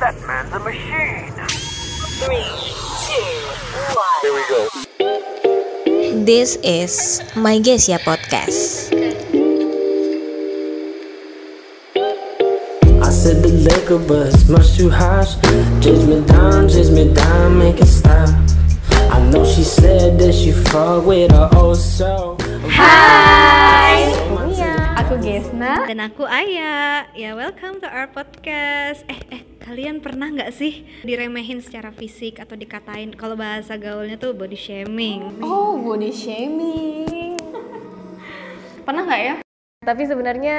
That man's a machine. Three, two, one. Here we go. This is My Gesia Podcast. I said the liquor, but it's much too harsh. Chase me down, chase me down, make it stop. I know she said that she fuck with her old soul. Hai, Iya. Aku Gesna. Dan aku Aya. Ya, welcome to our podcast. Eh, eh, kalian pernah nggak sih diremehin secara fisik atau dikatain kalau bahasa gaulnya tuh body shaming? Oh, body shaming. Pernah nggak ya? Tapi sebenarnya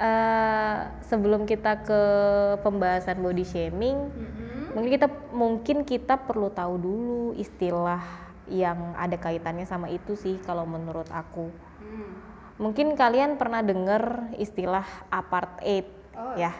eh, sebelum kita ke pembahasan body shaming, mungkin kita mungkin kita perlu tahu dulu istilah yang ada kaitannya sama itu sih kalau menurut aku. Mungkin kalian pernah dengar istilah apartheid ya.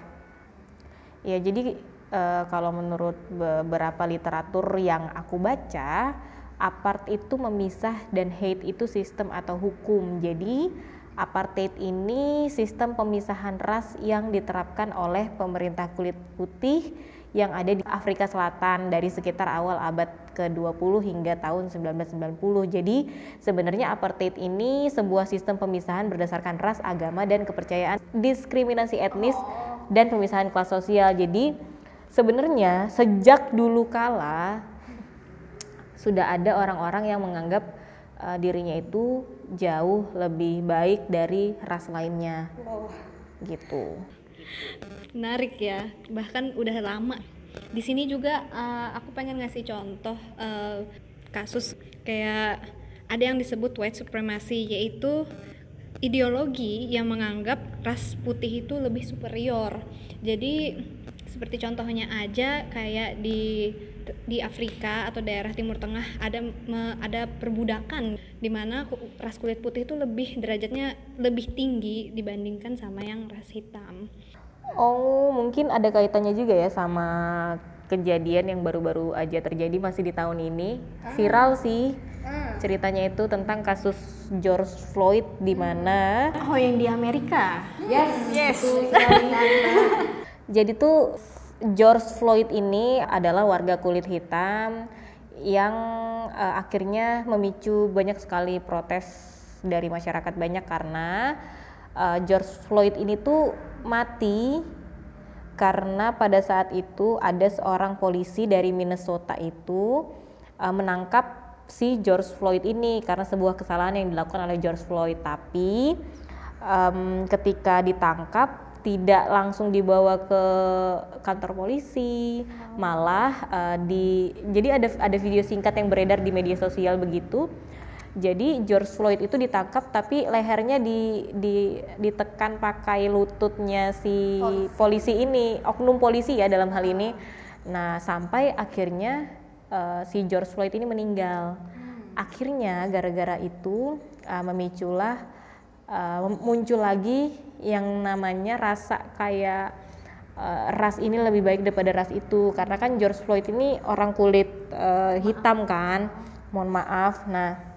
Ya, jadi eh, kalau menurut beberapa literatur yang aku baca, apart itu memisah dan hate itu sistem atau hukum. Jadi apartheid ini sistem pemisahan ras yang diterapkan oleh pemerintah kulit putih yang ada di Afrika Selatan dari sekitar awal abad ke-20 hingga tahun 1990. Jadi sebenarnya apartheid ini sebuah sistem pemisahan berdasarkan ras, agama dan kepercayaan, diskriminasi etnis dan pemisahan kelas sosial. Jadi sebenarnya sejak dulu kala sudah ada orang-orang yang menganggap uh, dirinya itu jauh lebih baik dari ras lainnya. Gitu. Menarik ya, bahkan udah lama. Di sini juga eh, aku pengen ngasih contoh eh, kasus kayak ada yang disebut white supremacy yaitu ideologi yang menganggap ras putih itu lebih superior. Jadi seperti contohnya aja kayak di di Afrika atau daerah Timur Tengah ada me- ada perbudakan di mana ras kulit putih itu lebih derajatnya lebih tinggi dibandingkan sama yang ras hitam. Oh, mungkin ada kaitannya juga ya sama kejadian yang baru-baru aja terjadi masih di tahun ini. Viral sih. Ceritanya itu tentang kasus George Floyd di mana Oh, yang di Amerika. Jadi tuh George Floyd ini adalah warga kulit hitam yang eh, akhirnya memicu banyak sekali protes dari masyarakat banyak karena eh, George Floyd ini tuh mati karena pada saat itu ada seorang polisi dari Minnesota itu eh, menangkap si George Floyd ini karena sebuah kesalahan yang dilakukan oleh George Floyd. Tapi em, ketika ditangkap tidak langsung dibawa ke kantor polisi malah eh, di jadi ada ada video singkat yang beredar di media sosial begitu jadi George Floyd itu ditangkap tapi lehernya di, di ditekan pakai lututnya si polisi ini oknum polisi ya dalam hal ini. Nah sampai akhirnya eh, si George Floyd ini meninggal. Akhirnya gara-gara itu eh, memiculah uh, muncul lagi yang namanya rasa kayak uh, ras ini lebih baik daripada ras itu. Karena kan George Floyd ini orang kulit uh, hitam kan. Mohon maaf. Nah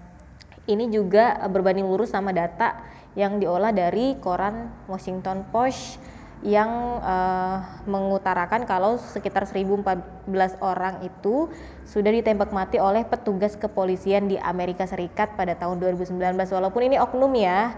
ini juga berbanding lurus sama data yang diolah dari koran Washington Post yang uh, mengutarakan kalau sekitar 1014 orang itu sudah ditembak mati oleh petugas kepolisian di Amerika Serikat pada tahun 2019 walaupun ini oknum ya.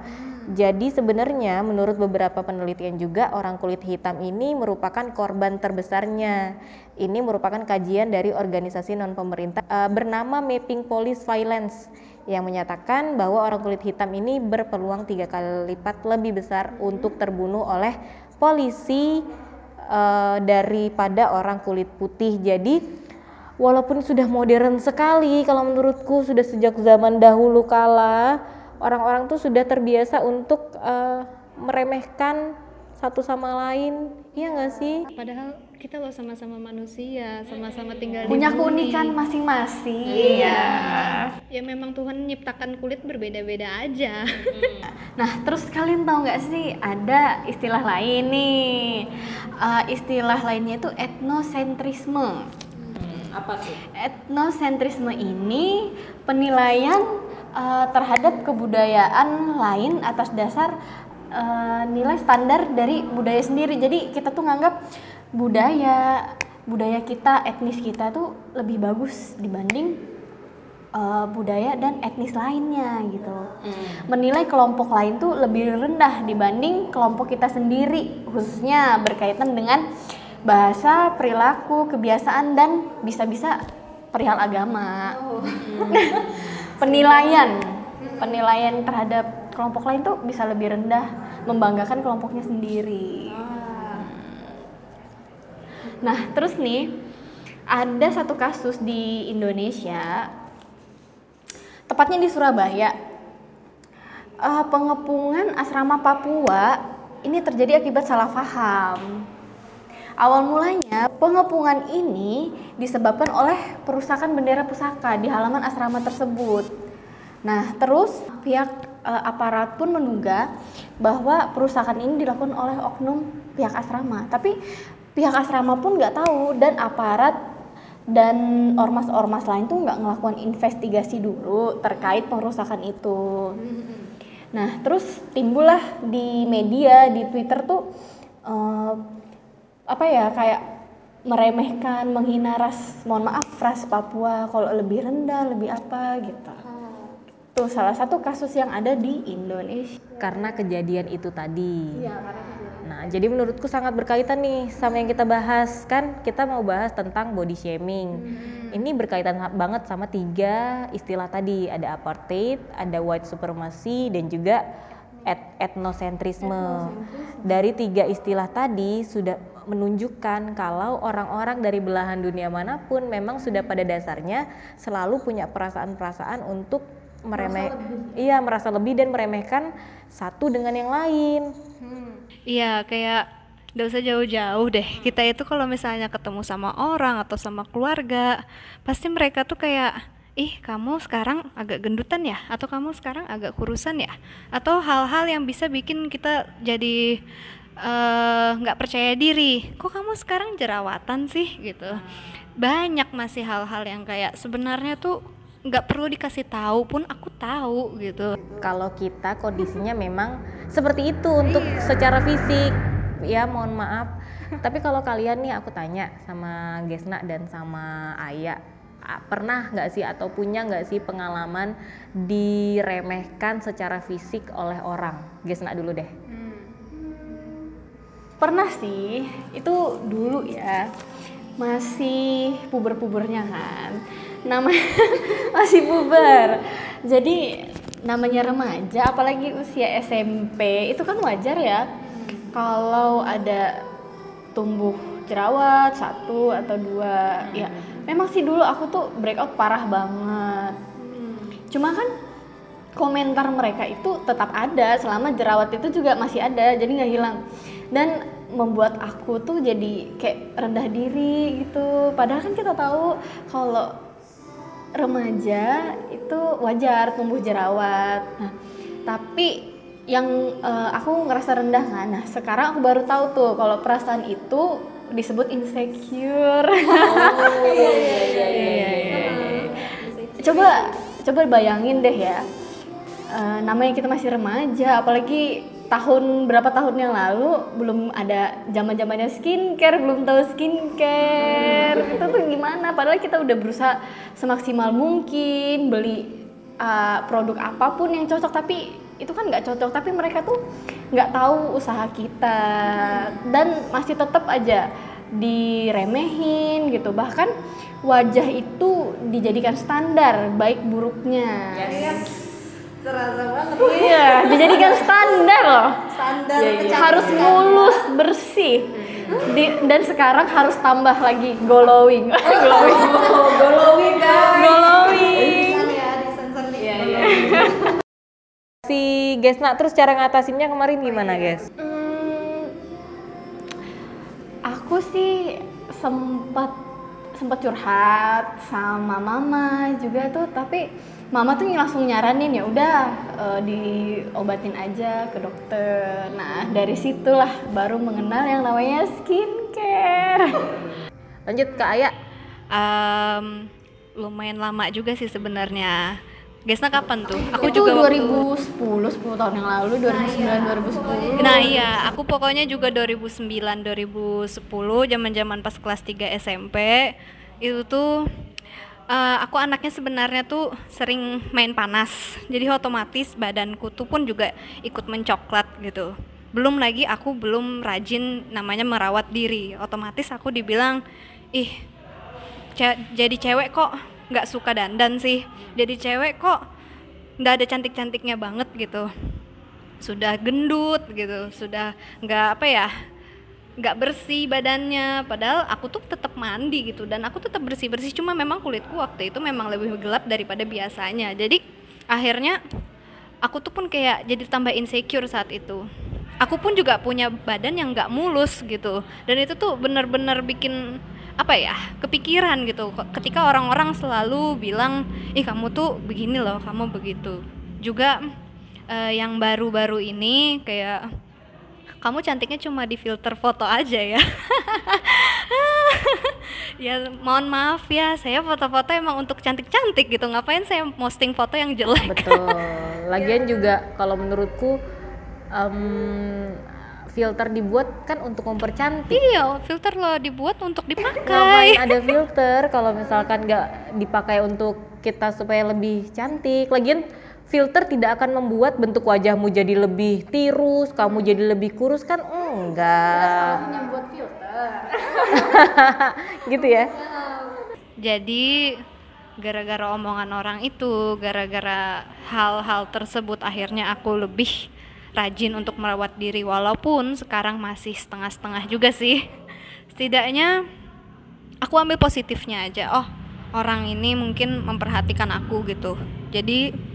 Jadi sebenarnya menurut beberapa penelitian juga orang kulit hitam ini merupakan korban terbesarnya. Ini merupakan kajian dari organisasi non pemerintah uh, bernama Mapping Police Violence yang menyatakan bahwa orang kulit hitam ini berpeluang tiga kali lipat lebih besar untuk terbunuh oleh polisi eh, daripada orang kulit putih. Jadi walaupun sudah modern sekali kalau menurutku sudah sejak zaman dahulu kala orang-orang tuh sudah terbiasa untuk eh, meremehkan satu sama lain. Iya nggak sih? Padahal kita loh sama-sama manusia, sama-sama tinggal Punya di bumi. keunikan masing-masing. Iya. Ya memang Tuhan menciptakan kulit berbeda-beda aja. Nah, terus kalian tahu nggak sih ada istilah lain nih? Eh, istilah lainnya itu etnosentrisme. Apa tuh? Etnosentrisme ini penilaian eh, terhadap kebudayaan lain atas dasar eh, nilai standar dari budaya sendiri. Jadi kita tuh nganggap budaya budaya kita, etnis kita tuh lebih bagus dibanding uh, budaya dan etnis lainnya gitu. Menilai kelompok lain tuh lebih rendah dibanding kelompok kita sendiri, khususnya berkaitan dengan bahasa, perilaku, kebiasaan dan bisa-bisa perihal agama. penilaian, penilaian terhadap kelompok lain tuh bisa lebih rendah, membanggakan kelompoknya sendiri. Nah, terus nih ada satu kasus di Indonesia, tepatnya di Surabaya. Eh, pengepungan asrama Papua ini terjadi akibat salah paham. Awal mulanya pengepungan ini disebabkan oleh perusakan bendera pusaka di halaman asrama tersebut. Nah, terus pihak eh, aparat pun menduga bahwa perusakan ini dilakukan oleh oknum pihak asrama. Tapi pihak asrama pun nggak tahu dan aparat dan ormas-ormas lain tuh nggak ngelakukan investigasi dulu terkait perusakan itu. Nah, terus timbullah di media, di Twitter tuh eh, apa ya kayak meremehkan, menghina ras, mohon maaf ras Papua kalau lebih rendah, lebih apa gitu. Tuh salah satu kasus yang ada di Indonesia. karena kejadian itu tadi. Nah, jadi menurutku sangat berkaitan nih sama yang kita bahas kan kita mau bahas tentang body shaming. Ini berkaitan banget sama tiga istilah tadi, ada apartheid, ada white supremacy dan juga et- etnosentrisme. Dari tiga istilah tadi sudah menunjukkan kalau orang-orang dari belahan dunia mana pun memang sudah pada dasarnya selalu punya perasaan-perasaan untuk meremeh iya merasa lebih dan meremehkan satu dengan yang lain. Iya, kayak nggak usah jauh-jauh deh. Kita itu kalau misalnya ketemu sama orang atau sama keluarga, pasti mereka tuh kayak, ih kamu sekarang agak gendutan ya, atau kamu sekarang agak kurusan ya, atau hal-hal yang bisa bikin kita jadi eh, nggak percaya diri. Kok kamu sekarang jerawatan sih gitu? Banyak masih hal-hal yang kayak sebenarnya tuh nggak perlu dikasih tahu pun aku tahu gitu. Kalau kita kondisinya memang seperti itu untuk secara fisik, ya mohon maaf. Tapi kalau kalian nih aku tanya sama Gesna dan sama Aya, a- pernah nggak sih atau punya nggak sih pengalaman diremehkan secara fisik oleh orang? Gesna dulu deh. Pernah sih, itu dulu ya. Masih puber-pubernya kan. Nama masih puber. Jadi namanya remaja apalagi usia SMP itu kan wajar ya kalau ada tumbuh jerawat satu atau dua ya memang sih dulu aku tuh breakout parah banget cuma kan komentar mereka itu tetap ada selama jerawat itu juga masih ada jadi nggak hilang. Dan membuat aku tuh jadi kayak rendah diri gitu. Padahal kan kita tahu kalau remaja itu wajar tumbuh jerawat. Nah tapi yang eh, aku ngerasa rendah kan? Nah sekarang aku baru tahu tuh kalau perasaan itu disebut insecure. Iya, iya, iya. coba coba bayangin deh ya Eh, namanya kita masih remaja apalagi tahun berapa tahun yang lalu belum ada zaman zamannya skincare belum tahu skincare. Itu tuh gimana? Padahal kita udah berusaha semaksimal mungkin beli uh, produk apa pun yang cocok tapi itu kan nggak cocok. Tapi mereka tuh nggak tahu usaha kita. Dan masih tetap aja diremehin gitu. Bahkan wajah itu dijadikan standar baik buruknya Serasa banget. Iya, dijadikan standar loh. Standar Iya, iya. kecantikan. Harus mulus, bersih. Di- dan sekarang harus tambah lagi glowing. glowing. Oh, glowing guys. glowing. Ya. Iya, iya. Si Gesna terus cara ngatasinnya kemarin gimana, guys? Hmm, aku sih sempat sempat curhat sama mama juga tuh, tapi mama tuh langsung nyaranin ya udah eh, diobatin aja ke dokter. Nah dari situlah baru mengenal yang namanya skincare. Lanjut ke Aya. Em, lumayan lama juga sih sebenarnya Gesna kapan tuh? Aku itu juga waktu- 2010 10 tahun yang lalu 2009 2010 Nah iya, aku pokoknya juga 2009 2010 zaman-zaman pas kelas 3 SMP itu tuh eh, aku anaknya sebenarnya tuh sering main panas. Jadi otomatis badanku tuh pun juga ikut mencoklat gitu. Belum lagi aku belum rajin namanya merawat diri. Otomatis aku dibilang, "Ih, ce- jadi cewek kok nggak suka dandan sih. Jadi cewek kok nggak ada cantik-cantiknya banget gitu." sudah gendut gitu sudah nggak apa ya nggak bersih badannya. Padahal aku tuh tetap mandi gitu dan aku tetap bersih bersih cuma memang kulitku waktu itu memang lebih gelap daripada biasanya. Jadi akhirnya aku tuh pun kayak jadi tambah insecure saat itu. Aku pun juga punya badan yang nggak mulus gitu. Dan itu tuh bener-bener bikin apa ya kepikiran gitu. Ketika orang-orang selalu bilang ih kamu tuh begini loh kamu begitu. Juga eh, yang baru-baru ini kayak kamu cantiknya cuma di filter foto aja ya ya mohon maaf ya saya foto-foto emang untuk cantik-cantik gitu ngapain saya posting foto yang jelek Betul. Lagian juga kalau menurutku em, filter dibuat kan untuk mempercantik. iya filter lo dibuat untuk dipakai Ngapain ada filter kalau misalkan nggak dipakai untuk kita supaya lebih cantik. Lagian filter tidak akan membuat bentuk wajahmu jadi lebih tirus, kamu jadi lebih kurus kan enggak. buat filter gitu ya. Jadi gara-gara omongan orang itu, gara-gara hal-hal tersebut akhirnya aku lebih rajin untuk merawat diri walaupun sekarang masih setengah-setengah juga sih. Setidaknya aku ambil positifnya aja. Oh, orang ini mungkin memperhatikan aku gitu. Jadi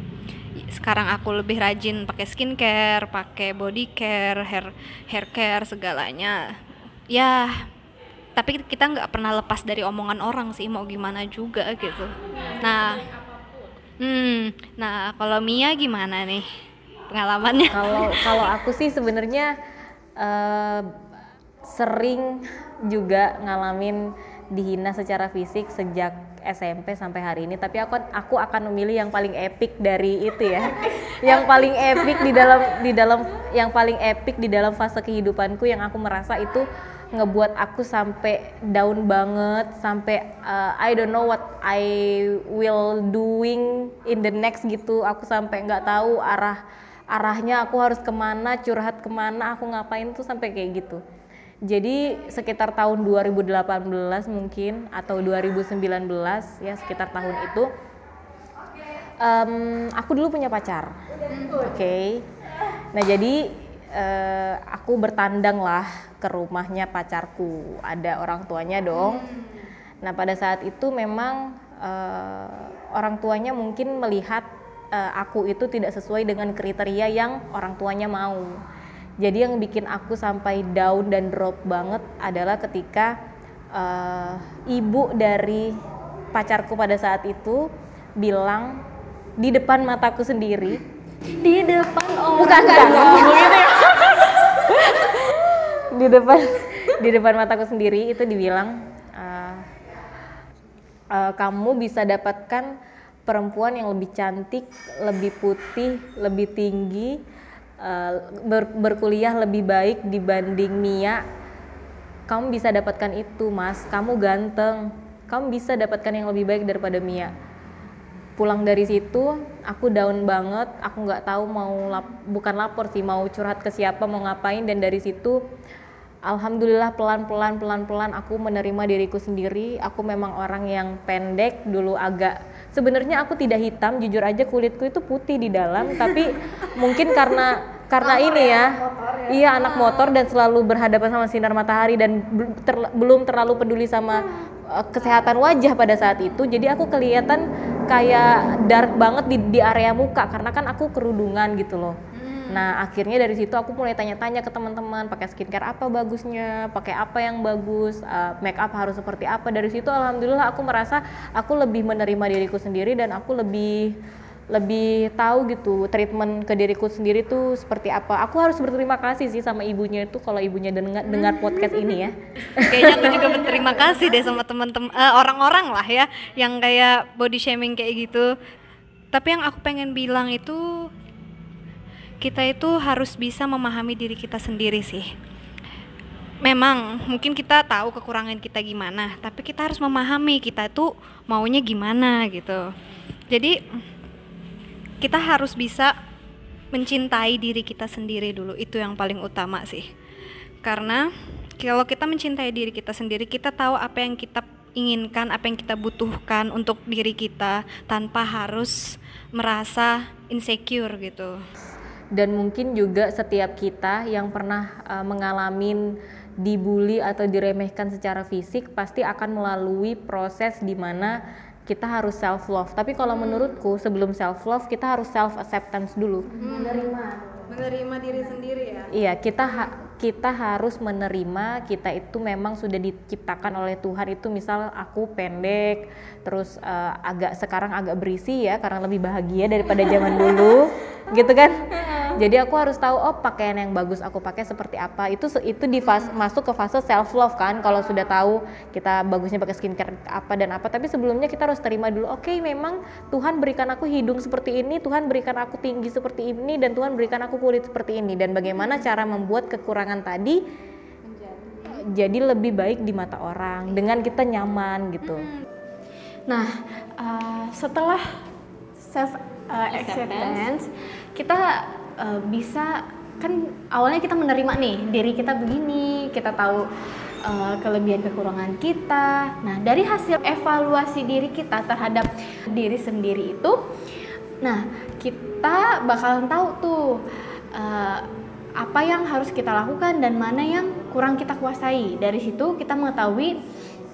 sekarang aku lebih rajin pakai skincare, pakai body care, hair hair care segalanya. Ya, tapi kita nggak pernah lepas dari omongan orang sih mau gimana juga gitu nah hmm nah kalau Mia gimana nih pengalamannya Kalau kalau aku sih sebenarnya eh, sering juga ngalamin dihina secara fisik sejak SMP sampai hari ini tapi aku aku akan memilih yang paling epic dari itu ya. Yang paling epic di dalam di dalam yang paling epic di dalam fase kehidupanku yang aku merasa itu ngebuat aku sampai down banget sampai uh, I don't know what I will doing in the next gitu. Aku sampai nggak tahu arah arahnya aku harus ke mana curhat ke mana aku ngapain tuh sampai kayak gitu jadi sekitar tahun 2018 mungkin atau 2019 ya sekitar tahun itu em, aku dulu punya pacar. Oke. Nah jadi eh, aku bertandang lah ke rumahnya pacarku. Ada orang tuanya dong. Nah pada saat itu memang eh, orang tuanya mungkin melihat eh, aku itu tidak sesuai dengan kriteria yang orang tuanya mau jadi yang bikin aku sampai down dan drop banget adalah ketika eh, ibu dari pacarku pada saat itu bilang di depan mataku sendiri. Di depan orang bukan bukan di depan di depan mataku sendiri itu dibilang eh, eh, kamu bisa dapatkan perempuan yang lebih cantik lebih putih lebih tinggi eh, ber- berkuliah lebih baik dibanding Mia. Kamu bisa dapatkan itu mas. Kamu ganteng. Kamu bisa dapatkan yang lebih baik daripada Mia. Pulang dari situ aku down banget. Aku nggak tahu mau lap- bukan lapor sih mau curhat ke siapa mau ngapain. Dan dari situ alhamdulillah pelan pelan pelan pelan aku menerima diriku sendiri. Aku memang orang yang pendek dulu agak sebenarnya aku tidak hitam. Jujur aja kulitku itu putih di dalam. Tapi mungkin karena karena ini ya, iya anak motor dan selalu berhadapan sama sinar matahari dan terla- belum terlalu peduli sama uh, kesehatan wajah pada saat itu. Jadi aku kelihatan kayak dark banget di, di area muka karena kan aku kerudungan gitu loh. Nah akhirnya dari situ aku mulai tanya-tanya ke teman-teman pakai skincare apa bagusnya pakai apa yang bagus uh, make up harus seperti apa. Dari situ alhamdulillah aku merasa aku lebih menerima diriku sendiri dan aku lebih lebih tahu gitu treatment ke diriku sendiri tuh seperti apa. Aku harus berterima kasih sih sama ibunya itu kalau ibunya dengar dengar podcast ini ya. kayaknya aku juga berterima kasih deh sama teman-teman eh, orang-orang lah ya yang kayak body shaming kayak gitu tapi yang aku pengen bilang itu kita itu harus bisa memahami diri kita sendiri sih memang mungkin kita tahu kekurangan kita gimana tapi kita harus memahami kita itu maunya gimana gitu jadi kita harus bisa mencintai diri kita sendiri dulu. Itu yang paling utama sih. Karena kalau kita mencintai diri kita sendiri kita tahu apa yang kita inginkan apa yang kita butuhkan untuk diri kita tanpa harus merasa insecure gitu. Dan mungkin juga setiap kita yang pernah uh, mengalami dibully atau diremehkan secara fisik pasti akan melalui proses di mana kita harus self love. Tapi kalau menurutku sebelum self love kita harus self acceptance dulu. menerima menerima diri sendiri ya Iya, kita ha- kita harus menerima kita itu memang sudah diciptakan oleh Tuhan itu misal aku pendek, terus eh, agak sekarang agak berisi ya karena lebih bahagia daripada zaman dulu, gitu kan? Jadi aku harus tahu oh pakaian yang bagus aku pakai seperti apa. Itu itu di fas- masuk ke fase self love kan kalau sudah tahu kita bagusnya pakai skincare apa dan apa. Tapi sebelumnya kita harus terima dulu. Oke, memang Tuhan berikan aku hidung seperti ini, Tuhan berikan aku tinggi seperti ini dan Tuhan berikan aku kulit seperti ini dan bagaimana cara membuat kekurangan tadi jadi lebih baik di mata orang dengan kita nyaman gitu. Nah, uh, setelah self uh, acceptance, kita uh, bisa kan awalnya kita menerima nih diri kita begini, kita tahu uh, kelebihan kekurangan kita. Nah, dari hasil evaluasi diri kita terhadap diri sendiri itu, nah kita bakalan tahu tuh uh, apa yang harus kita lakukan dan mana yang kurang kita kuasai. Dari situ kita mengetahui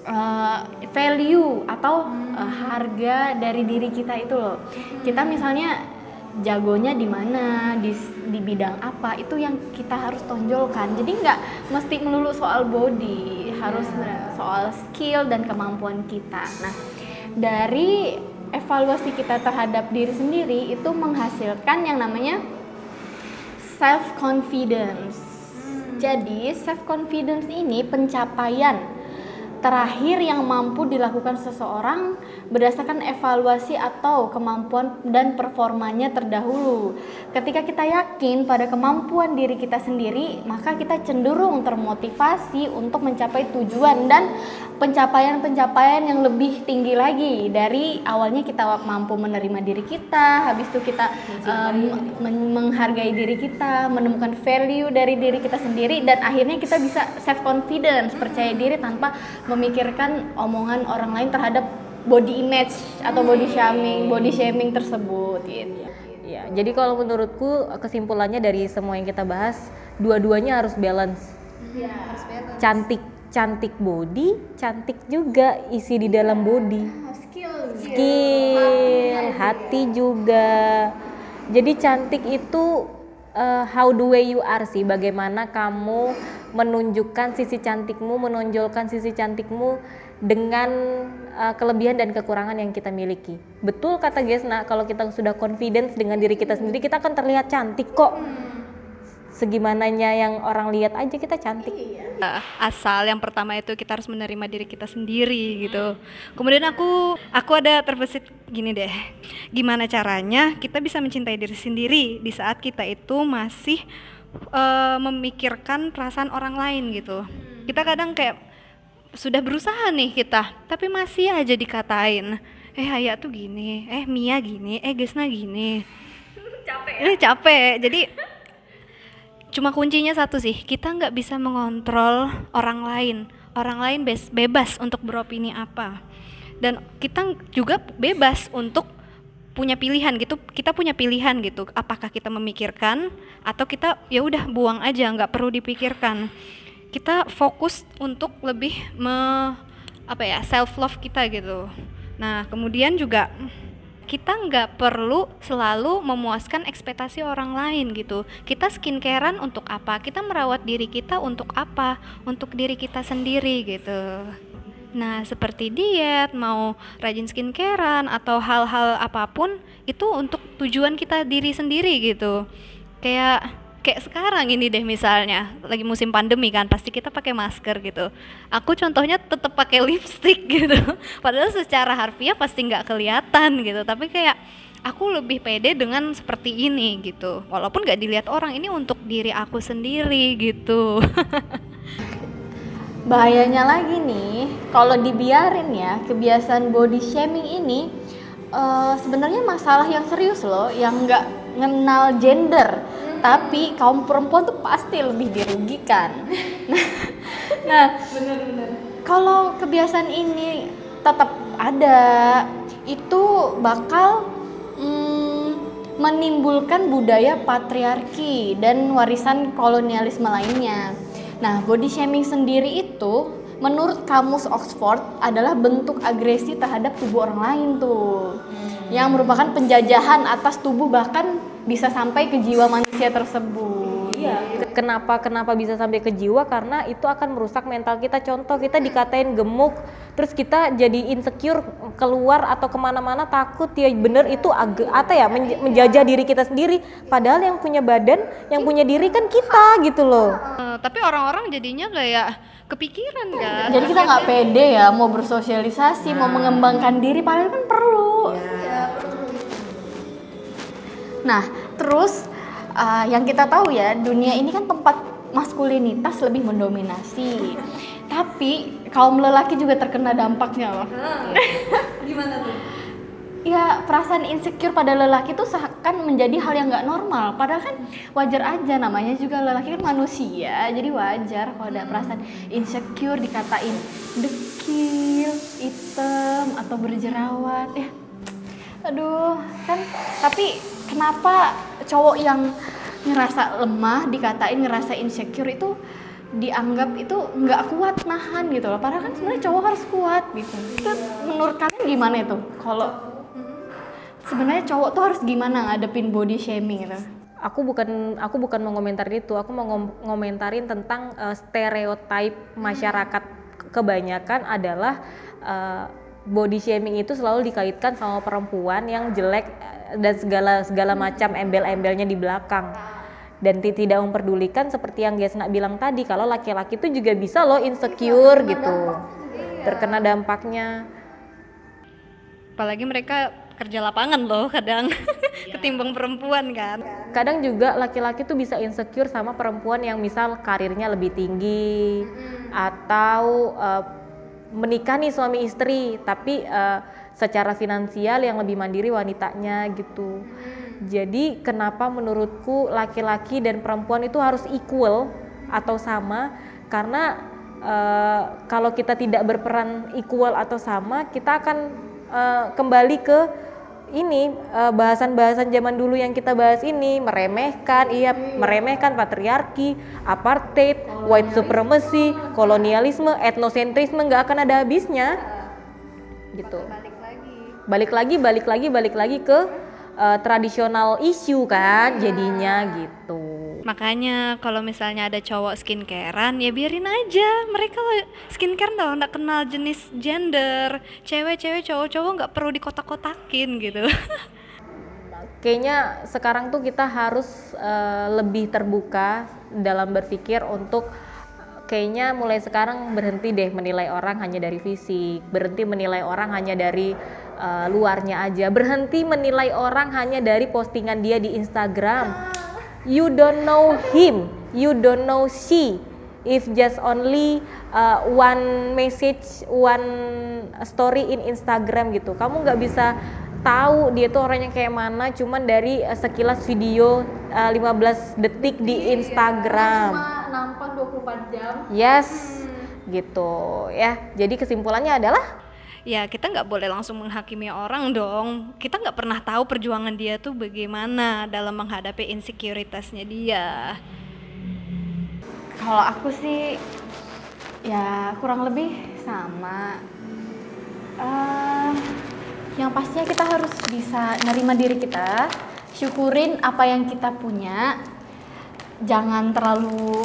uh, value atau uh, harga dari diri kita itu loh. Kita misalnya jagonya di mana, di, di bidang apa, itu yang kita harus tonjolkan. Jadi nggak mesti melulu soal body, harus soal skill dan kemampuan kita. Nah, dari evaluasi kita terhadap diri sendiri itu menghasilkan yang namanya self confidence. Jadi self confidence ini pencapaian terakhir yang mampu dilakukan seseorang berdasarkan evaluasi atau kemampuan dan performanya terdahulu. Ketika kita yakin pada kemampuan diri kita sendiri, maka kita cenderung termotivasi untuk mencapai tujuan dan pencapaian-pencapaian yang lebih tinggi lagi dari awalnya kita mampu menerima diri kita, habis itu kita um, men- menghargai diri kita, menemukan value dari diri kita sendiri dan akhirnya kita bisa self confidence, percaya diri tanpa memikirkan omongan orang lain terhadap body image atau body shaming, body shaming tersebut gitu. Ya, jadi kalau menurutku kesimpulannya dari semua yang kita bahas, dua-duanya harus balance. Cantik cantik body, cantik juga isi di dalam body. Skill, hati juga. Jadi cantik itu uh, how the way you are sih, bagaimana kamu menunjukkan sisi cantikmu, menonjolkan sisi cantikmu dengan uh, kelebihan dan kekurangan yang kita miliki. Betul kata Gesna, kalau kita sudah confidence dengan diri kita sendiri, kita akan terlihat cantik kok. Segimananya yang orang lihat aja kita cantik. Uh, asal yang pertama itu kita harus menerima diri kita sendiri gitu. Kemudian aku aku ada terbesit gini deh. Gimana caranya kita bisa mencintai diri sendiri di saat kita itu masih uh, memikirkan perasaan orang lain gitu. Kita kadang kayak sudah berusaha nih kita, tapi masih aja dikatain. Eh Haya tuh gini, eh Mia gini, eh Gesna gini. Capek. Eh capek. Jadi cuma kuncinya satu sih kita nggak bisa mengontrol orang lain. Orang lain bebas untuk beropini apa. Dan kita juga bebas untuk punya pilihan gitu kita punya pilihan gitu. Apakah kita memikirkan atau kita ya udah buang aja nggak perlu dipikirkan. Kita fokus untuk lebih me apa ya self love kita gitu. Nah kemudian juga kita nggak perlu selalu memuaskan ekspektasi orang lain gitu. Kita skincarean untuk apa? Kita merawat diri kita untuk apa? Untuk diri kita sendiri gitu. Nah, seperti diet, mau rajin skincarean atau hal-hal apa pun itu untuk tujuan kita diri sendiri gitu. Kayak kayak sekarang ini deh misalnya lagi musim pandemi kan pasti kita pakai masker gitu. Aku contohnya tetap pakai lipstick gitu. Padahal secara harfiah pasti nggak kelihatan gitu. Tapi kayak aku lebih pede dengan seperti ini gitu. Walaupun gak dilihat orang ini untuk diri aku sendiri gitu. Bahayanya lagi nih kalau dibiarin ya kebiasaan body shaming ini eh, sebenarnya masalah yang serius loh yang nggak kenal gender tapi kaum perempuan tuh pasti lebih dirugikan. Nah kalau kebiasaan ini tetap ada itu bakal mm, menimbulkan budaya patriarki dan warisan kolonialisme lainnya. Nah, body shaming sendiri itu menurut kamus Oxford adalah bentuk agresi terhadap tubuh orang lain tuh. Yang merupakan penjajahan atas tubuh bahkan bisa sampai ke jiwa manusia tersebut. Iya. Kenapa kenapa bisa sampai ke jiwa? Karena itu akan merusak mental kita. Contoh kita dikatain gemuk, terus kita jadi insecure keluar atau ke mana-mana takut ya bener itu agak apa ya menj- menjajah diri kita sendiri. Padahal yang punya badan, yang punya diri kan kita gitu loh. Eh, tapi orang-orang jadinya kayak kepikiran kan Jadi kita nggak pede ya mau bersosialisasi, mau mengembangkan diri padahal kan perlu. Nah, terus uh, yang kita tahu ya, dunia ini kan tempat maskulinitas lebih mendominasi. Tapi kaum lelaki juga terkena dampaknya loh. Gimana tuh? Ya perasaan insecure pada lelaki itu seakan menjadi hal yang nggak normal. Padahal kan wajar aja namanya juga lelaki kan manusia, jadi wajar kalau ada perasaan insecure dikatain dekil, hitam atau berjerawat. Ya, aduh kan. Tapi kenapa cowok yang ngerasa lemah dikatain ngerasa insecure itu dianggap itu nggak kuat nahan gitu loh. Padahal kan sebenarnya cowok harus kuat gitu. Itu menurut kalian gimana itu? Kalau sebenarnya cowok tuh harus gimana ngadepin body shaming gitu? Aku bukan aku bukan mau itu, aku mau ngom- ngomentarin tentang eh, stereotype masyarakat kebanyakan adalah eh, body shaming itu selalu dikaitkan sama perempuan yang jelek eh, dan segala segala macam embel-embelnya di belakang. Dan ti- tidak memperdulikan seperti yang Gesna bilang tadi kalau laki-laki itu juga bisa loh insecure gitu. Terkena dampaknya. apalagi mereka kerja lapangan loh kadang ketimbang perempuan kan kadang juga laki-laki tuh bisa insecure sama perempuan yang misal karirnya lebih tinggi atau eh, menikah nih suami istri tapi eh, secara finansial yang lebih mandiri wanitanya gitu. Jadi kenapa menurutku laki-laki dan perempuan itu harus equal atau sama? Karena eh, kalau kita tidak berperan equal atau sama kita akan eh, kembali ke ini eh, bahasan-bahasan zaman dulu yang kita bahas ini meremehkan iya meremehkan patriarki apartheid white supremacy kolonialisme etnosentrisme nggak akan ada habisnya. Gitu. Balik lagi balik lagi balik lagi ke eh, tradisional isu kan jadinya gitu makanya kalau misalnya ada cowok skincarean ya biarin aja. Mereka skincare tau nggak kenal jenis gender. Cewek-cewek cowok-cowok nggak perlu dikotak-kotakin gitu. Kayaknya sekarang tuh kita harus eh, lebih terbuka dalam berpikir untuk kayaknya mulai sekarang berhenti deh menilai orang hanya dari fisik, berhenti menilai orang hanya dari eh, luarnya aja, berhenti menilai orang hanya dari postingan dia di Instagram. You don't know him, you don't know she. If just only uh, one message, one story in Instagram gitu, kamu nggak bisa tahu dia tuh orangnya kayak mana cuman dari uh, sekilas video uh, 15 detik di Instagram. Cuma nampak 24 jam. Yes, gitu ya. Jadi kesimpulannya adalah ya kita nggak boleh langsung menghakimi orang dong. Kita nggak pernah tahu perjuangan dia tuh bagaimana dalam menghadapi insekuritasnya dia. Kalau aku sih ya kurang lebih sama. Eh, yang pastinya kita harus bisa nerima diri kita, syukurin apa yang kita punya, jangan terlalu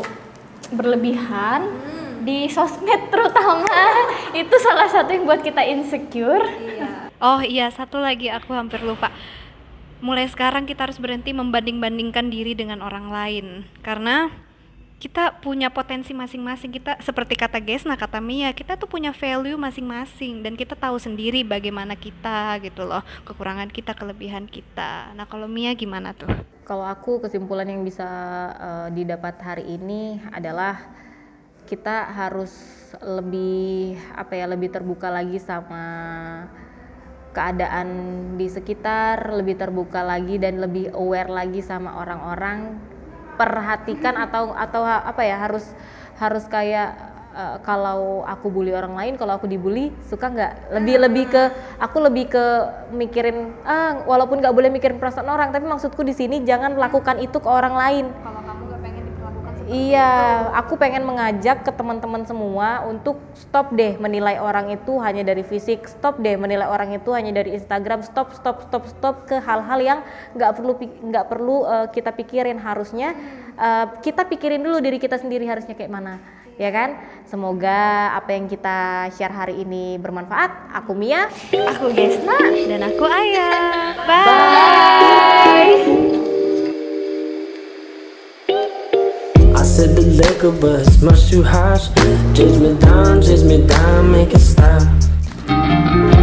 berlebihan di sosmed terutama. Itu salah satu yang buat kita insecure. oh iya satu lagi aku hampir lupa. Mulai sekarang kita harus berhenti membanding-bandingkan diri dengan orang lain. Karena kita punya potensi masing-masing. Kita seperti kata Gesna kata Mia kita tuh punya value masing-masing. Dan kita tahu sendiri bagaimana kita gitu loh. Kekurangan kita kelebihan kita. Nah kalau Mia gimana tuh? Kalau aku kesimpulan yang bisa eh, didapat hari ini adalah kita harus lebih apa ya lebih terbuka lagi sama keadaan di sekitar, lebih terbuka lagi dan lebih aware lagi sama orang-orang. Perhatikan atau atau apa ya harus harus kayak eh, kalau aku bully orang lain, kalau aku dibully suka nggak? Lebih lebih ke aku lebih ke mikirin ah walaupun nggak boleh mikirin perasaan orang, tapi maksudku di sini jangan lakukan itu ke orang lain. Kalau kamu gak pengen diperlakukan seperti Iya, aku pengen mengajak ke teman-teman semua untuk stop deh menilai orang itu hanya dari fisik, stop deh menilai orang itu hanya dari Instagram, stop, stop, stop, stop ke hal-hal yang nggak perlu nggak perlu eh, kita pikirin harusnya eh, kita pikirin dulu diri kita sendiri harusnya kayak mana, ya kan? Semoga apa yang kita share hari ini bermanfaat. Aku Mia. aku Gesna dan aku Ayah bye. I sip the liquor, but it's much too harsh. Chase me down, chase me down, make it stop.